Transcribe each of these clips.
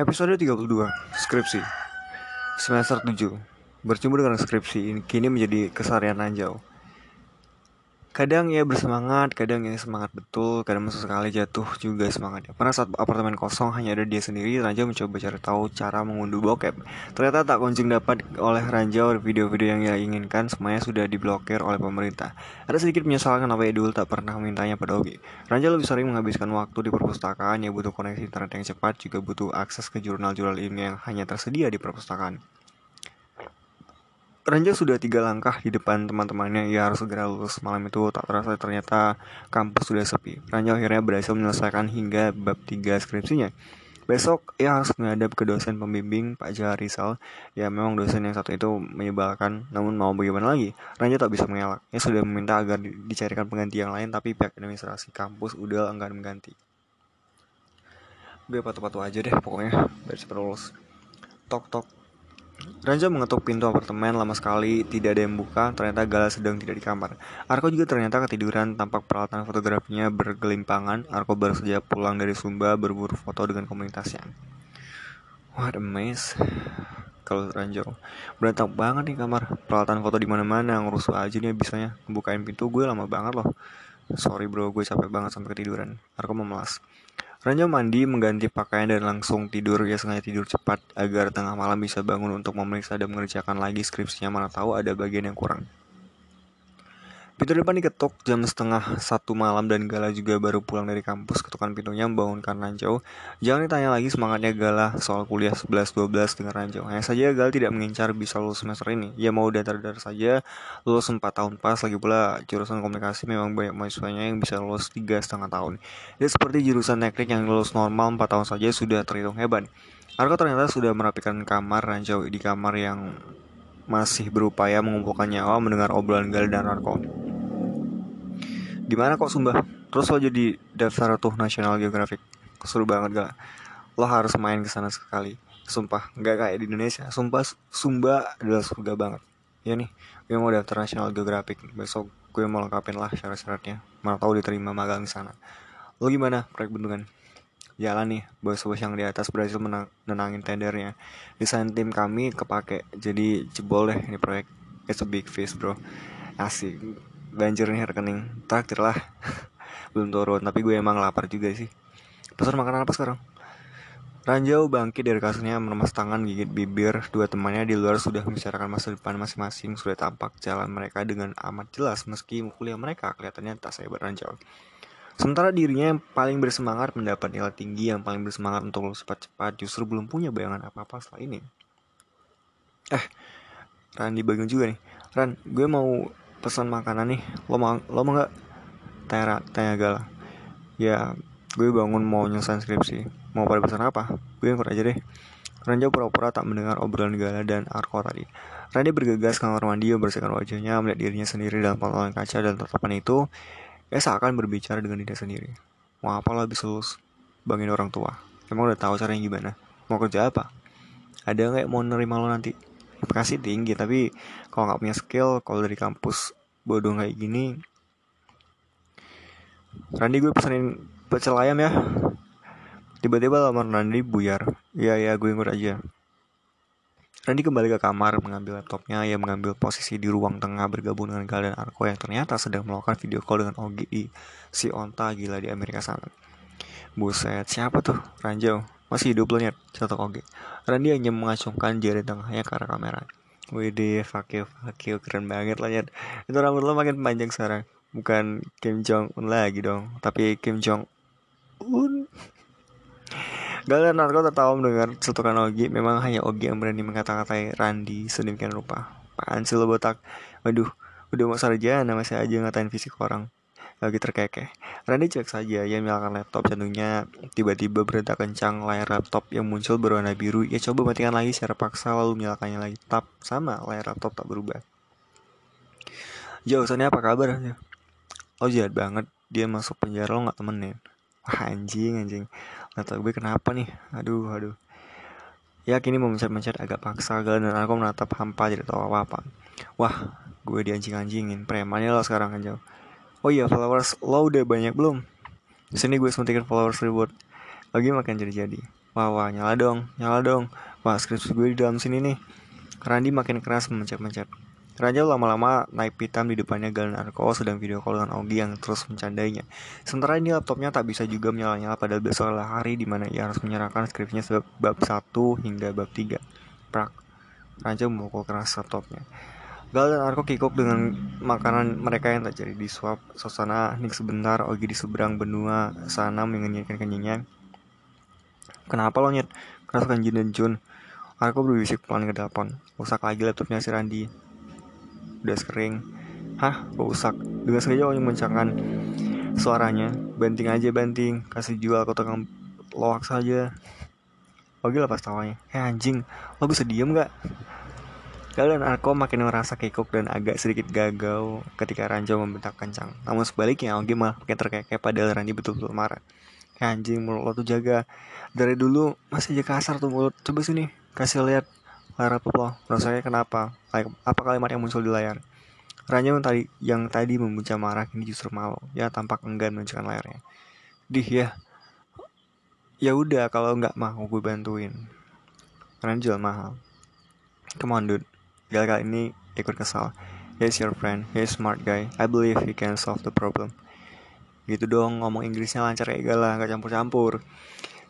Episode 32 Skripsi. Semester 7 Bercumbu dengan skripsi ini kini menjadi kesarian Ranjau Kadang ia bersemangat, kadang ia semangat betul, kadang sesekali jatuh juga semangatnya. Pernah saat apartemen kosong hanya ada dia sendiri, Ranjau mencoba cari tahu cara mengunduh bokep. Ternyata tak kunjung dapat oleh Ranjau video-video yang ia inginkan, semuanya sudah diblokir oleh pemerintah. Ada sedikit menyesalkan kenapa ia dulu tak pernah memintanya pada Ogi. Ranjau lebih sering menghabiskan waktu di perpustakaan, ia butuh koneksi internet yang cepat, juga butuh akses ke jurnal-jurnal ilmiah yang hanya tersedia di perpustakaan. Ranjau sudah tiga langkah di depan teman-temannya. Ia harus segera lulus. Malam itu tak terasa ternyata kampus sudah sepi. Ranjau akhirnya berhasil menyelesaikan hingga bab tiga skripsinya. Besok ia harus menghadap ke dosen pembimbing Pak Jahar Rizal. Ya memang dosen yang satu itu menyebalkan, namun mau bagaimana lagi? Ranjau tak bisa mengelak. Ia sudah meminta agar dicarikan pengganti yang lain, tapi pihak administrasi kampus udah enggan mengganti. Gue patu-patu aja deh pokoknya biar cepat lulus. Tok tok Ranja mengetuk pintu apartemen lama sekali, tidak ada yang buka, ternyata Gala sedang tidak di kamar. Arko juga ternyata ketiduran, tampak peralatan fotografinya bergelimpangan. Arko baru saja pulang dari Sumba berburu foto dengan komunitasnya. What a mess. Kalau Ranjau, berantak banget nih kamar. Peralatan foto di mana-mana, ngerusuh aja nih bisanya. Bukain pintu gue lama banget loh. Sorry bro, gue capek banget sampai ketiduran. Arko memelas. Ranjau mandi, mengganti pakaian dan langsung tidur. Ya sengaja tidur cepat agar tengah malam bisa bangun untuk memeriksa dan mengerjakan lagi skripsinya. Mana tahu ada bagian yang kurang. Pintu depan diketuk jam setengah satu malam dan Gala juga baru pulang dari kampus. Ketukan pintunya membangunkan Ranjau. Jangan ditanya lagi semangatnya Gala soal kuliah 11-12 dengan Ranjau. Hanya saja Gala tidak mengincar bisa lulus semester ini. Ia mau datar-datar saja lulus 4 tahun pas. Lagi pula jurusan komunikasi memang banyak mahasiswanya yang bisa lulus 3 setengah tahun. Dia seperti jurusan teknik yang lulus normal 4 tahun saja sudah terhitung hebat. Arko ternyata sudah merapikan kamar Ranjau di kamar yang masih berupaya mengumpulkan nyawa mendengar obrolan Gal dan Arko. Gimana kok Sumba? Terus lo jadi daftar tuh National Geographic. Seru banget gak? Lo harus main ke sana sekali. Sumpah, nggak kayak di Indonesia. Sumpah, Sumba adalah surga banget. Ya nih, gue mau daftar National Geographic. Besok gue mau lengkapin lah syarat-syaratnya. Mana tahu diterima magang di sana. Lo gimana proyek bendungan? Jalan nih, bos-bos yang di atas berhasil menangin tendernya. Desain tim kami kepake, jadi jebol deh ini proyek. It's a big fish bro. Asik, banjir nih rekening. Traktir lah. Belum turun tapi gue emang lapar juga sih. Pesan makanan apa sekarang? Ranjau bangkit dari kasurnya meremas tangan gigit bibir. Dua temannya di luar sudah membicarakan masa depan masing-masing. Sudah tampak jalan mereka dengan amat jelas Meski kuliah mereka kelihatannya tak sehebat Ranjau. Sementara dirinya yang paling bersemangat mendapat nilai tinggi Yang paling bersemangat untuk lulus cepat-cepat. Justru belum punya bayangan apa-apa setelah ini. Eh, Randi bagian juga nih. Ran, gue mau pesan makanan nih lo mau lo mau nggak tanya tanya gal ya gue bangun mau nyelesain skripsi mau pada pesan apa gue ikut aja deh Ranja pura-pura tak mendengar obrolan Gala dan Arko tadi. Randy bergegas ke kamar mandi membersihkan wajahnya, melihat dirinya sendiri dalam pantulan kaca dan tatapan itu, ia seakan berbicara dengan dirinya sendiri. Mau apa lo habis lulus? Bangin orang tua. Emang udah tahu caranya gimana? Mau kerja apa? Ada nggak mau nerima lo nanti? Aplikasi tinggi tapi kalau nggak punya skill kalau dari kampus bodoh kayak gini Randy gue pesanin pecel ayam ya. Tiba-tiba lamar Randy buyar. Ya ya gue ikut aja. Randy kembali ke kamar mengambil laptopnya ia mengambil posisi di ruang tengah bergabung dengan Gal dan Arko yang ternyata sedang melakukan video call dengan Ogi si onta gila di Amerika sana Buset, siapa tuh? Ranjau. Masih hidup nyet, satu Ogi. Randy hanya mengacungkan jari tengahnya ke arah kamera. Wih fuck you, fuck you, keren banget nyet. Itu rambut lo makin panjang sekarang. Bukan Kim Jong Un lagi dong, tapi Kim Jong Un. Galen Narko tertawa mendengar cetukan Ogi. Memang hanya Ogi yang berani mengata-katai Randy sedemikian rupa. Apaan lo botak? Waduh, udah mau sarjana masih aja ngatain fisik orang lagi terkekeh. Randy cek saja, ia menyalakan laptop jantungnya tiba-tiba berentak kencang layar laptop yang muncul berwarna biru. Ia coba matikan lagi secara paksa lalu menyalakannya lagi. Tap, sama layar laptop tak berubah. Jauh sana apa kabar? Oh jahat banget, dia masuk penjara lo gak temenin. Wah anjing anjing, laptop gue kenapa nih? Aduh aduh. Ya kini memencet-mencet agak paksa dan aku menatap hampa tidak tahu apa-apa. Wah, gue dianjing-anjingin. Premannya lo sekarang kan jauh. Oh iya followers lo udah banyak belum? Sini gue suntikin followers reward. Lagi makin jadi-jadi. Wah wah nyala dong, nyala dong Wah skripsi gue di dalam sini nih Randi makin keras mencet-mencet Raja lama-lama naik hitam di depannya Galen Arko sedang video call dengan Ogi yang terus mencandainya. Sementara ini laptopnya tak bisa juga menyala-nyala pada besok adalah hari di mana ia harus menyerahkan skripsinya sebab bab 1 hingga bab 3. Prak. Raja memukul keras laptopnya. Gal dan Arko kikuk dengan makanan mereka yang tak jadi disuap. Suasana hening sebentar, Ogi di seberang benua sana mengenyangkan kenyangnya. Kenapa lo nyet? Keraskan Jin dan Jun. Arko berbisik pelan ke telepon. Rusak lagi laptopnya si Randi udah sering hah rusak dengan sengaja orang mencangkan suaranya banting aja banting kasih jual ke tukang loak saja Oke lepas tawanya Eh anjing Lo bisa diem gak? Kalian Arko makin merasa kekok dan agak sedikit gagal ketika Ranjo membentak kencang. Namun sebaliknya Ogi malah makin terkekeh padahal Randi betul-betul marah. Eh anjing mulut lo tuh jaga. Dari dulu masih aja kasar tuh mulut. Coba sini kasih lihat layar laptop lo rasanya kenapa? Apa kalimat yang muncul di layar? Ranja yang tadi yang tadi membuka marah ini justru malu. Ya tampak enggan menunjukkan layarnya. Dih ya. Ya udah kalau nggak mau gue bantuin. Ranjel mahal. Come on dude Kali ini ikut kesal. He's your friend, he's smart guy. I believe he can solve the problem. Gitu dong, ngomong Inggrisnya lancar kayak gala, gak campur-campur.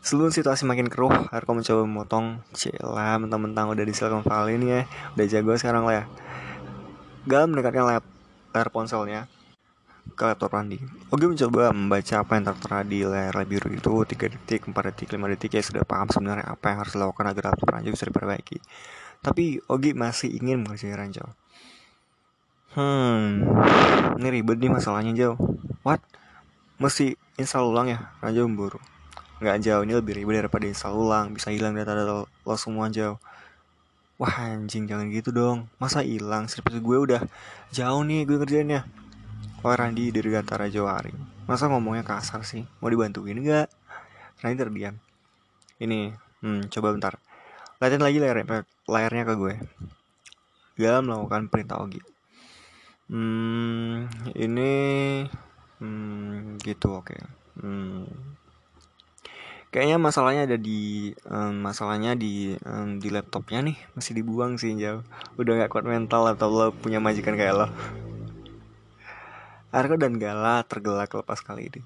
Sebelum situasi makin keruh, Arko mencoba memotong. Cila, mentang-mentang udah di Silicon Valley ini ya. Udah jago sekarang lah ya. Gal mendekatkan layar, layar ponselnya ke laptop Randy. Ogi mencoba membaca apa yang tertera di layar biru itu 3 detik, 4 detik, 5 detik. Ya sudah paham sebenarnya apa yang harus dilakukan agar laptop Randy bisa diperbaiki Tapi Ogi masih ingin mengerjakan Ranjau Hmm, ini ribet nih masalahnya jauh What? Mesti install ulang ya? Ranjau memburu. Nggak jauh ini lebih ribet daripada install ulang. Bisa hilang data-data lo semua jauh wah anjing jangan gitu dong. Masa hilang? Seperti gue udah jauh nih gue kerjainnya Wah Randi dari antara Jawari Masa ngomongnya kasar sih? Mau dibantuin gak? Randi terdiam. Ini hmm, Coba bentar Lihatin lagi layarnya, layarnya ke gue. Gak melakukan perintah Ogi. Hmm Ini Hmm Gitu oke. Okay. Hmm. Kayaknya masalahnya ada di um, masalahnya di um, di laptopnya nih. Masih dibuang sih jauh. Udah nggak kuat mental atau lo punya majikan kayak lo. Arko dan Gala tergelak lepas kali ini.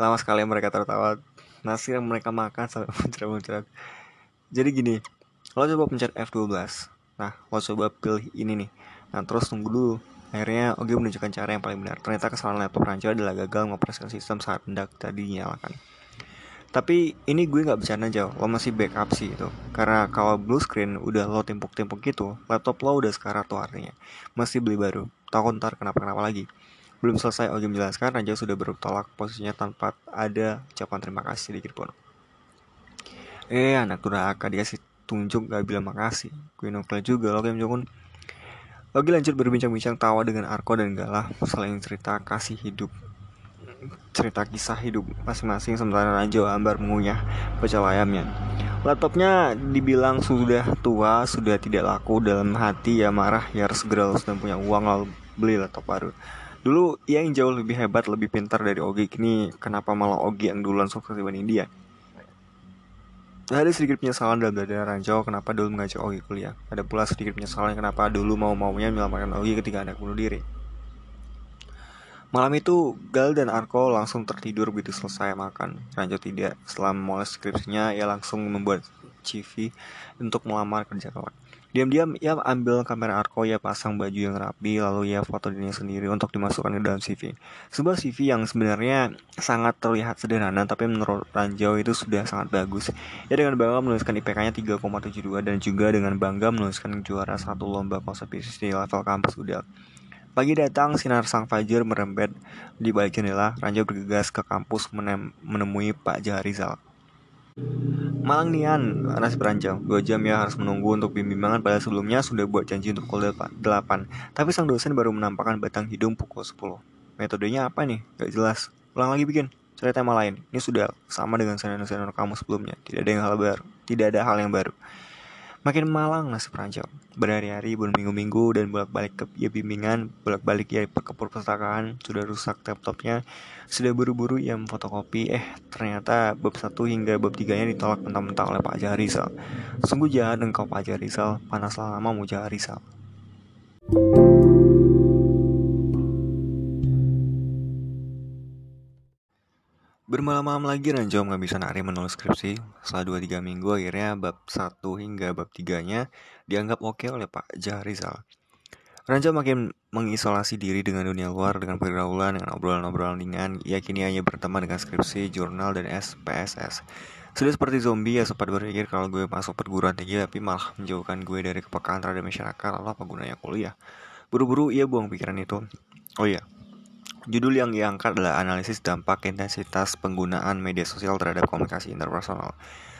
Lama sekali mereka tertawa. Nasi yang mereka makan sampai muncrat-muncrat. Jadi gini lo coba pencet F12 nah lo coba pilih ini nih. Nah terus tunggu dulu. Akhirnya Ogi menunjukkan cara yang paling benar. Ternyata kesalahan laptop Ranjo adalah gagal mengoperasikan sistem saat hendak tadi dinyalakan. Tapi ini gue nggak bercanda jauh lo masih backup sih itu karena kalau blue screen udah lo timpuk-timpuk gitu laptop lo udah sekarang tuh artinya. Masih beli baru. Tahu ntar kenapa-kenapa lagi. Belum selesai Ogi menjelaskan. Raja sudah bertolak posisinya tanpa ada ucapan terima kasih sedikit pun. Eh anak durhaka dikasih tunjuk gak bilang makasih gue nukle juga lo kayak Jong Ogi lanjut berbincang-bincang tawa dengan Arko dan Galah saling cerita kasih hidup cerita kisah hidup masing-masing sementara Rajo Ambar mengunyah pecel ayamnya. Laptopnya dibilang sudah tua, sudah tidak laku dalam hati ya marah ya harus segera dan punya uang lalu beli laptop baru. Dulu ia yang jauh lebih hebat, lebih pintar dari Ogi. Kini kenapa malah Ogi yang duluan sukses dibanding dia? Ada sedikit penyesalan dalam dada Ranjau kenapa dulu mengajak Ogi kuliah. Ada pula sedikit penyesalan kenapa dulu mau-maunya menyelamatkan Ogi ketika anak bunuh diri. Malam itu, Gal dan Arko langsung tertidur begitu selesai makan. Ranjo tidak. Setelah memulai skripsinya, ia langsung membuat CV untuk melamar kerja kawan. Diam-diam ia ambil kamera Arko, ia pasang baju yang rapi, lalu ia foto dirinya sendiri untuk dimasukkan ke dalam CV. Sebuah CV yang sebenarnya sangat terlihat sederhana, tapi menurut Ranjau itu sudah sangat bagus. Ia dengan bangga menuliskan IPK-nya 3,72 dan juga dengan bangga menuliskan juara satu lomba konsep bisnis di level kampus UDL. Pagi datang, sinar sang fajar merembet di balik jendela. Ranjau bergegas ke kampus menemui Pak Jaharizal. Malang Nian, Anas beranjang. Dua jam ya harus menunggu untuk bimbingan pada sebelumnya sudah buat janji untuk pukul 8. Tapi sang dosen baru menampakkan batang hidung pukul 10. Metodenya apa nih? Gak jelas. Ulang lagi bikin. Cari tema lain. Ini sudah sama dengan senior-senior kamu sebelumnya. Tidak ada yang hal baru. Tidak ada hal yang baru. Makin malang nasib Ranjau Berhari-hari, berminggu-minggu, dan bolak-balik ke ya bimbingan Bolak-balik ya ke perpustakaan Sudah rusak laptopnya Sudah buru-buru ia fotokopi Eh, ternyata bab 1 hingga bab 3-nya ditolak mentah-mentah oleh Pak Jaharizal Sungguh jahat engkau Pak Jaharizal Panaslah lama mu Jaharizal Bermalam-malam lagi Ranjau bisa hari menulis skripsi. Setelah 2-3 minggu akhirnya bab 1 hingga bab 3-nya dianggap oke oleh Pak Jahrizal. Ranjau makin mengisolasi diri dengan dunia luar dengan pergaulan, dengan obrolan-obrolan ringan. Ia kini hanya berteman dengan skripsi, jurnal, dan SPSS. Sudah seperti zombie ya sempat berpikir kalau gue masuk perguruan tinggi tapi malah menjauhkan gue dari kepekaan terhadap masyarakat. Lalu apa gunanya kuliah? Buru-buru ia buang pikiran itu. Oh iya, Judul yang diangkat adalah analisis dampak intensitas penggunaan media sosial terhadap komunikasi interpersonal.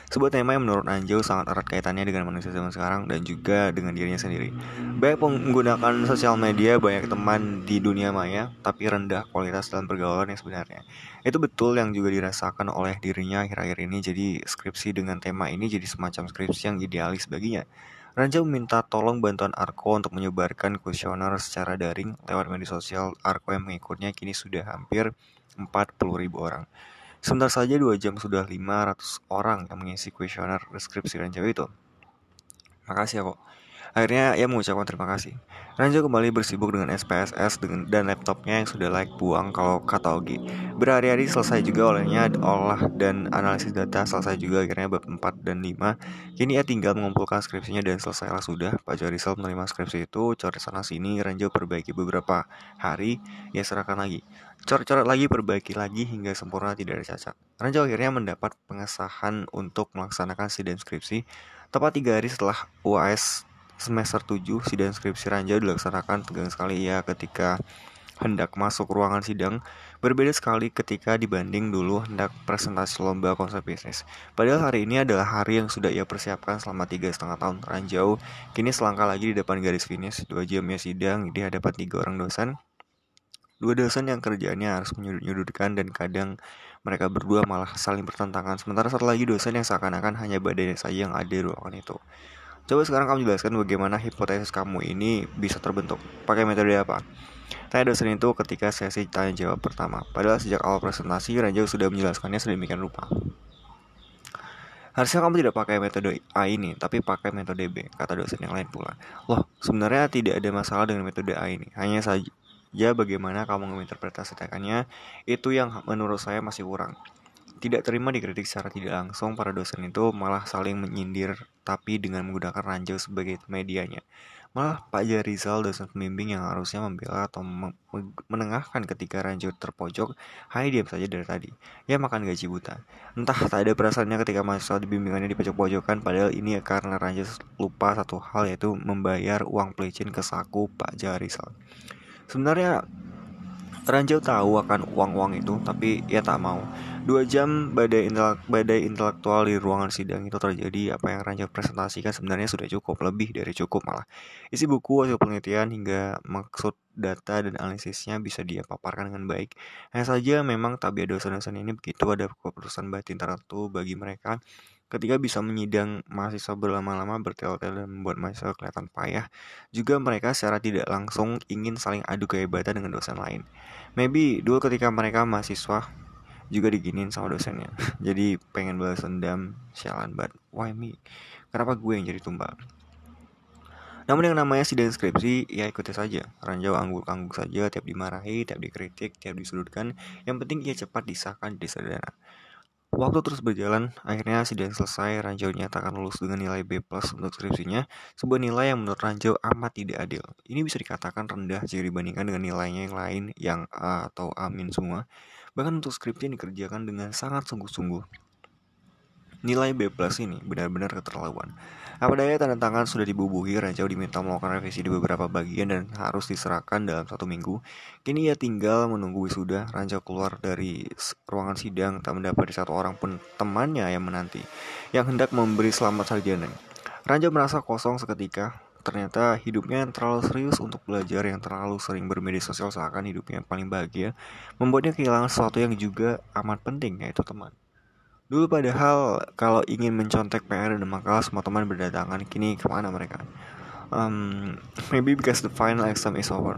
Sebuah tema yang menurut Anjau sangat erat kaitannya dengan manusia zaman sekarang dan juga dengan dirinya sendiri. Banyak menggunakan sosial media, banyak teman di dunia maya, tapi rendah kualitas dalam pergaulan yang sebenarnya. Itu betul yang juga dirasakan oleh dirinya akhir-akhir ini, jadi skripsi dengan tema ini jadi semacam skripsi yang idealis baginya. Raja meminta tolong bantuan Arko untuk menyebarkan kuesioner secara daring lewat media sosial. Arko yang mengikutnya kini sudah hampir 40 ribu orang. Sebentar saja dua jam sudah 500 orang yang mengisi kuesioner deskripsi Raja itu. Makasih ya kok. Akhirnya ia mengucapkan terima kasih. Ranjo kembali bersibuk dengan SPSS dan laptopnya yang sudah like buang kalau kata Ogi. Berhari-hari selesai juga olehnya olah dan analisis data selesai juga akhirnya bab 4 dan 5. Kini ia tinggal mengumpulkan skripsinya dan selesailah sudah. Pak Jarisal menerima skripsi itu, coret sana sini, Ranjo perbaiki beberapa hari, ia serahkan lagi. Coret-coret lagi, perbaiki lagi hingga sempurna tidak ada cacat. Ranjo akhirnya mendapat pengesahan untuk melaksanakan sidang skripsi tepat tiga hari setelah UAS semester 7 sidang skripsi Ranja dilaksanakan tegang sekali ya ketika hendak masuk ruangan sidang berbeda sekali ketika dibanding dulu hendak presentasi lomba konsep bisnis. Padahal hari ini adalah hari yang sudah ia persiapkan selama tiga setengah tahun ranjau. Kini selangkah lagi di depan garis finish, dua jamnya sidang di hadapan tiga orang dosen. Dua dosen yang kerjaannya harus menyudut-nyudutkan dan kadang mereka berdua malah saling bertentangan. Sementara satu lagi dosen yang seakan-akan hanya badannya saja yang ada di ruangan itu. Coba sekarang kamu jelaskan bagaimana hipotesis kamu ini bisa terbentuk. Pakai metode apa? Tanya dosen itu ketika sesi tanya jawab pertama. Padahal sejak awal presentasi, Raja sudah menjelaskannya sedemikian rupa. Harusnya kamu tidak pakai metode A ini, tapi pakai metode B, kata dosen yang lain pula. Loh, sebenarnya tidak ada masalah dengan metode A ini. Hanya saja bagaimana kamu menginterpretasikannya, itu yang menurut saya masih kurang. Tidak terima dikritik secara tidak langsung, para dosen itu malah saling menyindir tapi dengan menggunakan ranjau sebagai medianya. Malah Pak Jarizal, dosen pembimbing yang harusnya membela atau menengahkan ketika ranjau terpojok, hanya diam saja dari tadi. Ya makan gaji buta. Entah tak ada perasaannya ketika mahasiswa dibimbingannya di pojok-pojokan, padahal ini karena ranjau lupa satu hal yaitu membayar uang pelicin ke saku Pak Jarizal. Sebenarnya Ranjau tahu akan uang-uang itu, tapi ia tak mau. Dua jam badai, intelek, badai intelektual di ruangan sidang itu terjadi. Apa yang Ranjau presentasikan sebenarnya sudah cukup, lebih dari cukup malah. Isi buku, hasil penelitian, hingga maksud data dan analisisnya bisa dia paparkan dengan baik. Hanya saja memang tabiat dosen-dosen ini begitu ada keputusan batin tertentu bagi mereka Ketika bisa menyidang mahasiswa berlama-lama bertel-tel dan membuat mahasiswa kelihatan payah, juga mereka secara tidak langsung ingin saling adu kehebatan dengan dosen lain. Maybe dulu ketika mereka mahasiswa juga diginin sama dosennya. jadi pengen balas dendam, sialan but why me? Kenapa gue yang jadi tumbal? Namun yang namanya sidang skripsi, ya ikuti saja. Ranjau angguk-angguk saja, tiap dimarahi, tiap dikritik, tiap disudutkan. Yang penting ia cepat disahkan di sadana. Waktu terus berjalan, akhirnya sidang selesai, Ranjau nyatakan lulus dengan nilai B untuk skripsinya, sebuah nilai yang menurut Ranjau amat tidak adil. Ini bisa dikatakan rendah jika dibandingkan dengan nilainya yang lain yang A atau Amin semua. Bahkan untuk skripsi dikerjakan dengan sangat sungguh-sungguh. Nilai B ini benar-benar keterlaluan. Apa daya tanda tangan sudah dibubuhi, Rajau diminta melakukan revisi di beberapa bagian dan harus diserahkan dalam satu minggu. Kini ia tinggal menunggu wisuda. Rajau keluar dari ruangan sidang, tak mendapat satu orang pun temannya yang menanti, yang hendak memberi selamat sarjana. Rajau merasa kosong seketika. Ternyata hidupnya yang terlalu serius untuk belajar, yang terlalu sering bermedia sosial seakan hidupnya yang paling bahagia, membuatnya kehilangan sesuatu yang juga amat penting, yaitu teman. Dulu padahal kalau ingin mencontek PR dan makalah semua teman berdatangan Kini ke mana mereka? Um, maybe because the final exam is over.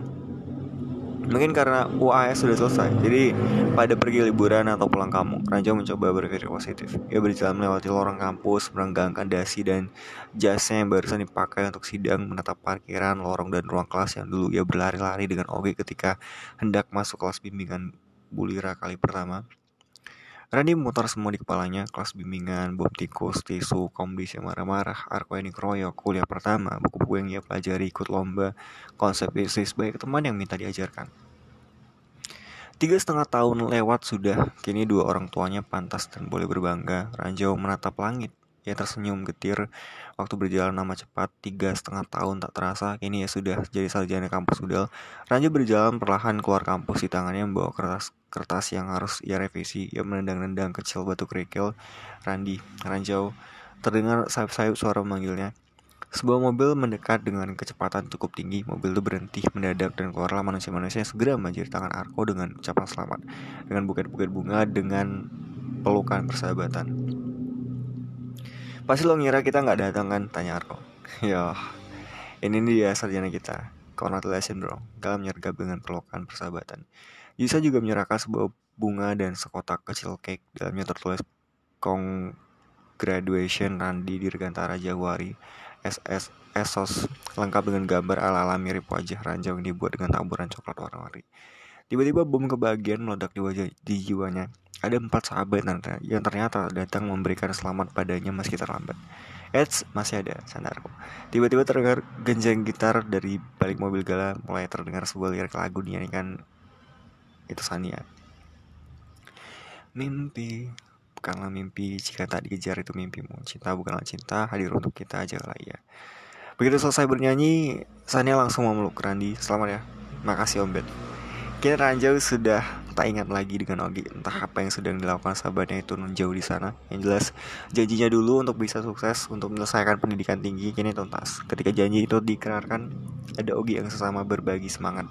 Mungkin karena UAS sudah selesai Jadi pada pergi liburan atau pulang kamu Raja mencoba berpikir positif. Ia berjalan melewati lorong kampus Merenggangkan dasi dan jasnya yang barusan dipakai untuk sidang Menatap parkiran, lorong dan ruang kelas Yang dulu ia berlari-lari dengan Ogi ketika hendak masuk kelas bimbingan Bulira kali pertama Randy memutar semua di kepalanya, kelas bimbingan, bom tikus, tisu, komdis yang marah-marah, arko ini keroyok, kuliah pertama, buku-buku yang ia pelajari, ikut lomba, konsep bisnis, baik teman yang minta diajarkan. Tiga setengah tahun lewat sudah, kini dua orang tuanya pantas dan boleh berbangga. Ranjau menatap langit, ia tersenyum getir. Waktu berjalan nama cepat, tiga setengah tahun tak terasa, kini ia sudah jadi sarjana kampus Udal. Ranjau berjalan perlahan keluar kampus di tangannya membawa kertas kertas yang harus ia revisi. Ia menendang-nendang kecil batu kerikil. Randi, ranjau. Terdengar sayup-sayup suara memanggilnya. Sebuah mobil mendekat dengan kecepatan cukup tinggi. Mobil itu berhenti mendadak dan keluarlah manusia-manusia yang segera menjadi tangan Arko dengan ucapan selamat. Dengan buket-buket bunga, dengan pelukan persahabatan. Pasti lo ngira kita nggak datang kan? Tanya Arko. ya, ini dia sarjana kita. Congratulations bro. Kalian menyergap dengan pelukan persahabatan. Yisa juga menyerahkan sebuah bunga dan sekotak kecil cake. Dalamnya tertulis Congratulations Randi Dirgantara Jaguari SS Esos lengkap dengan gambar ala-ala mirip wajah ranjau yang dibuat dengan taburan coklat warna-warni. Tiba-tiba bom kebahagiaan meledak di wajah di jiwanya. Ada empat sahabat yang ternyata datang memberikan selamat padanya meski terlambat. Eits, masih ada, sandarku. Tiba-tiba terdengar genjang gitar dari balik mobil gala, mulai terdengar sebuah lirik lagu dinyanyikan itu Sania. Mimpi. Bukanlah mimpi jika tak dikejar itu mimpimu. Cinta bukanlah cinta hadir untuk kita aja lah ya begitu selesai bernyanyi Sania langsung memeluk Randi. Selamat ya. Makasih Om Ben Kini Ranjau sudah tak ingat lagi dengan Ogi. Entah apa yang sedang dilakukan sahabatnya itu jauh di sana. Yang jelas janjinya dulu untuk bisa sukses Untuk menyelesaikan pendidikan tinggi kini tuntas. Ketika janji itu dikerarkan Ada Ogi yang sesama berbagi semangat.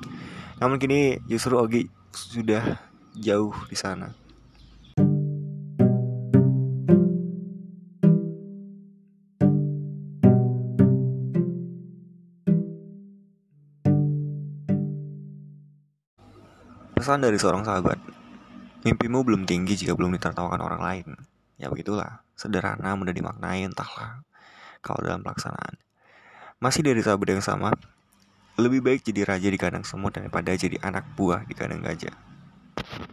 Namun kini justru Ogi sudah jauh di sana. Pesan dari seorang sahabat, mimpimu belum tinggi jika belum ditertawakan orang lain. Ya begitulah, sederhana, mudah dimaknai, entahlah kalau dalam pelaksanaan. Masih dari sahabat yang sama, lebih baik jadi raja di kandang semut daripada jadi anak buah di kandang gajah.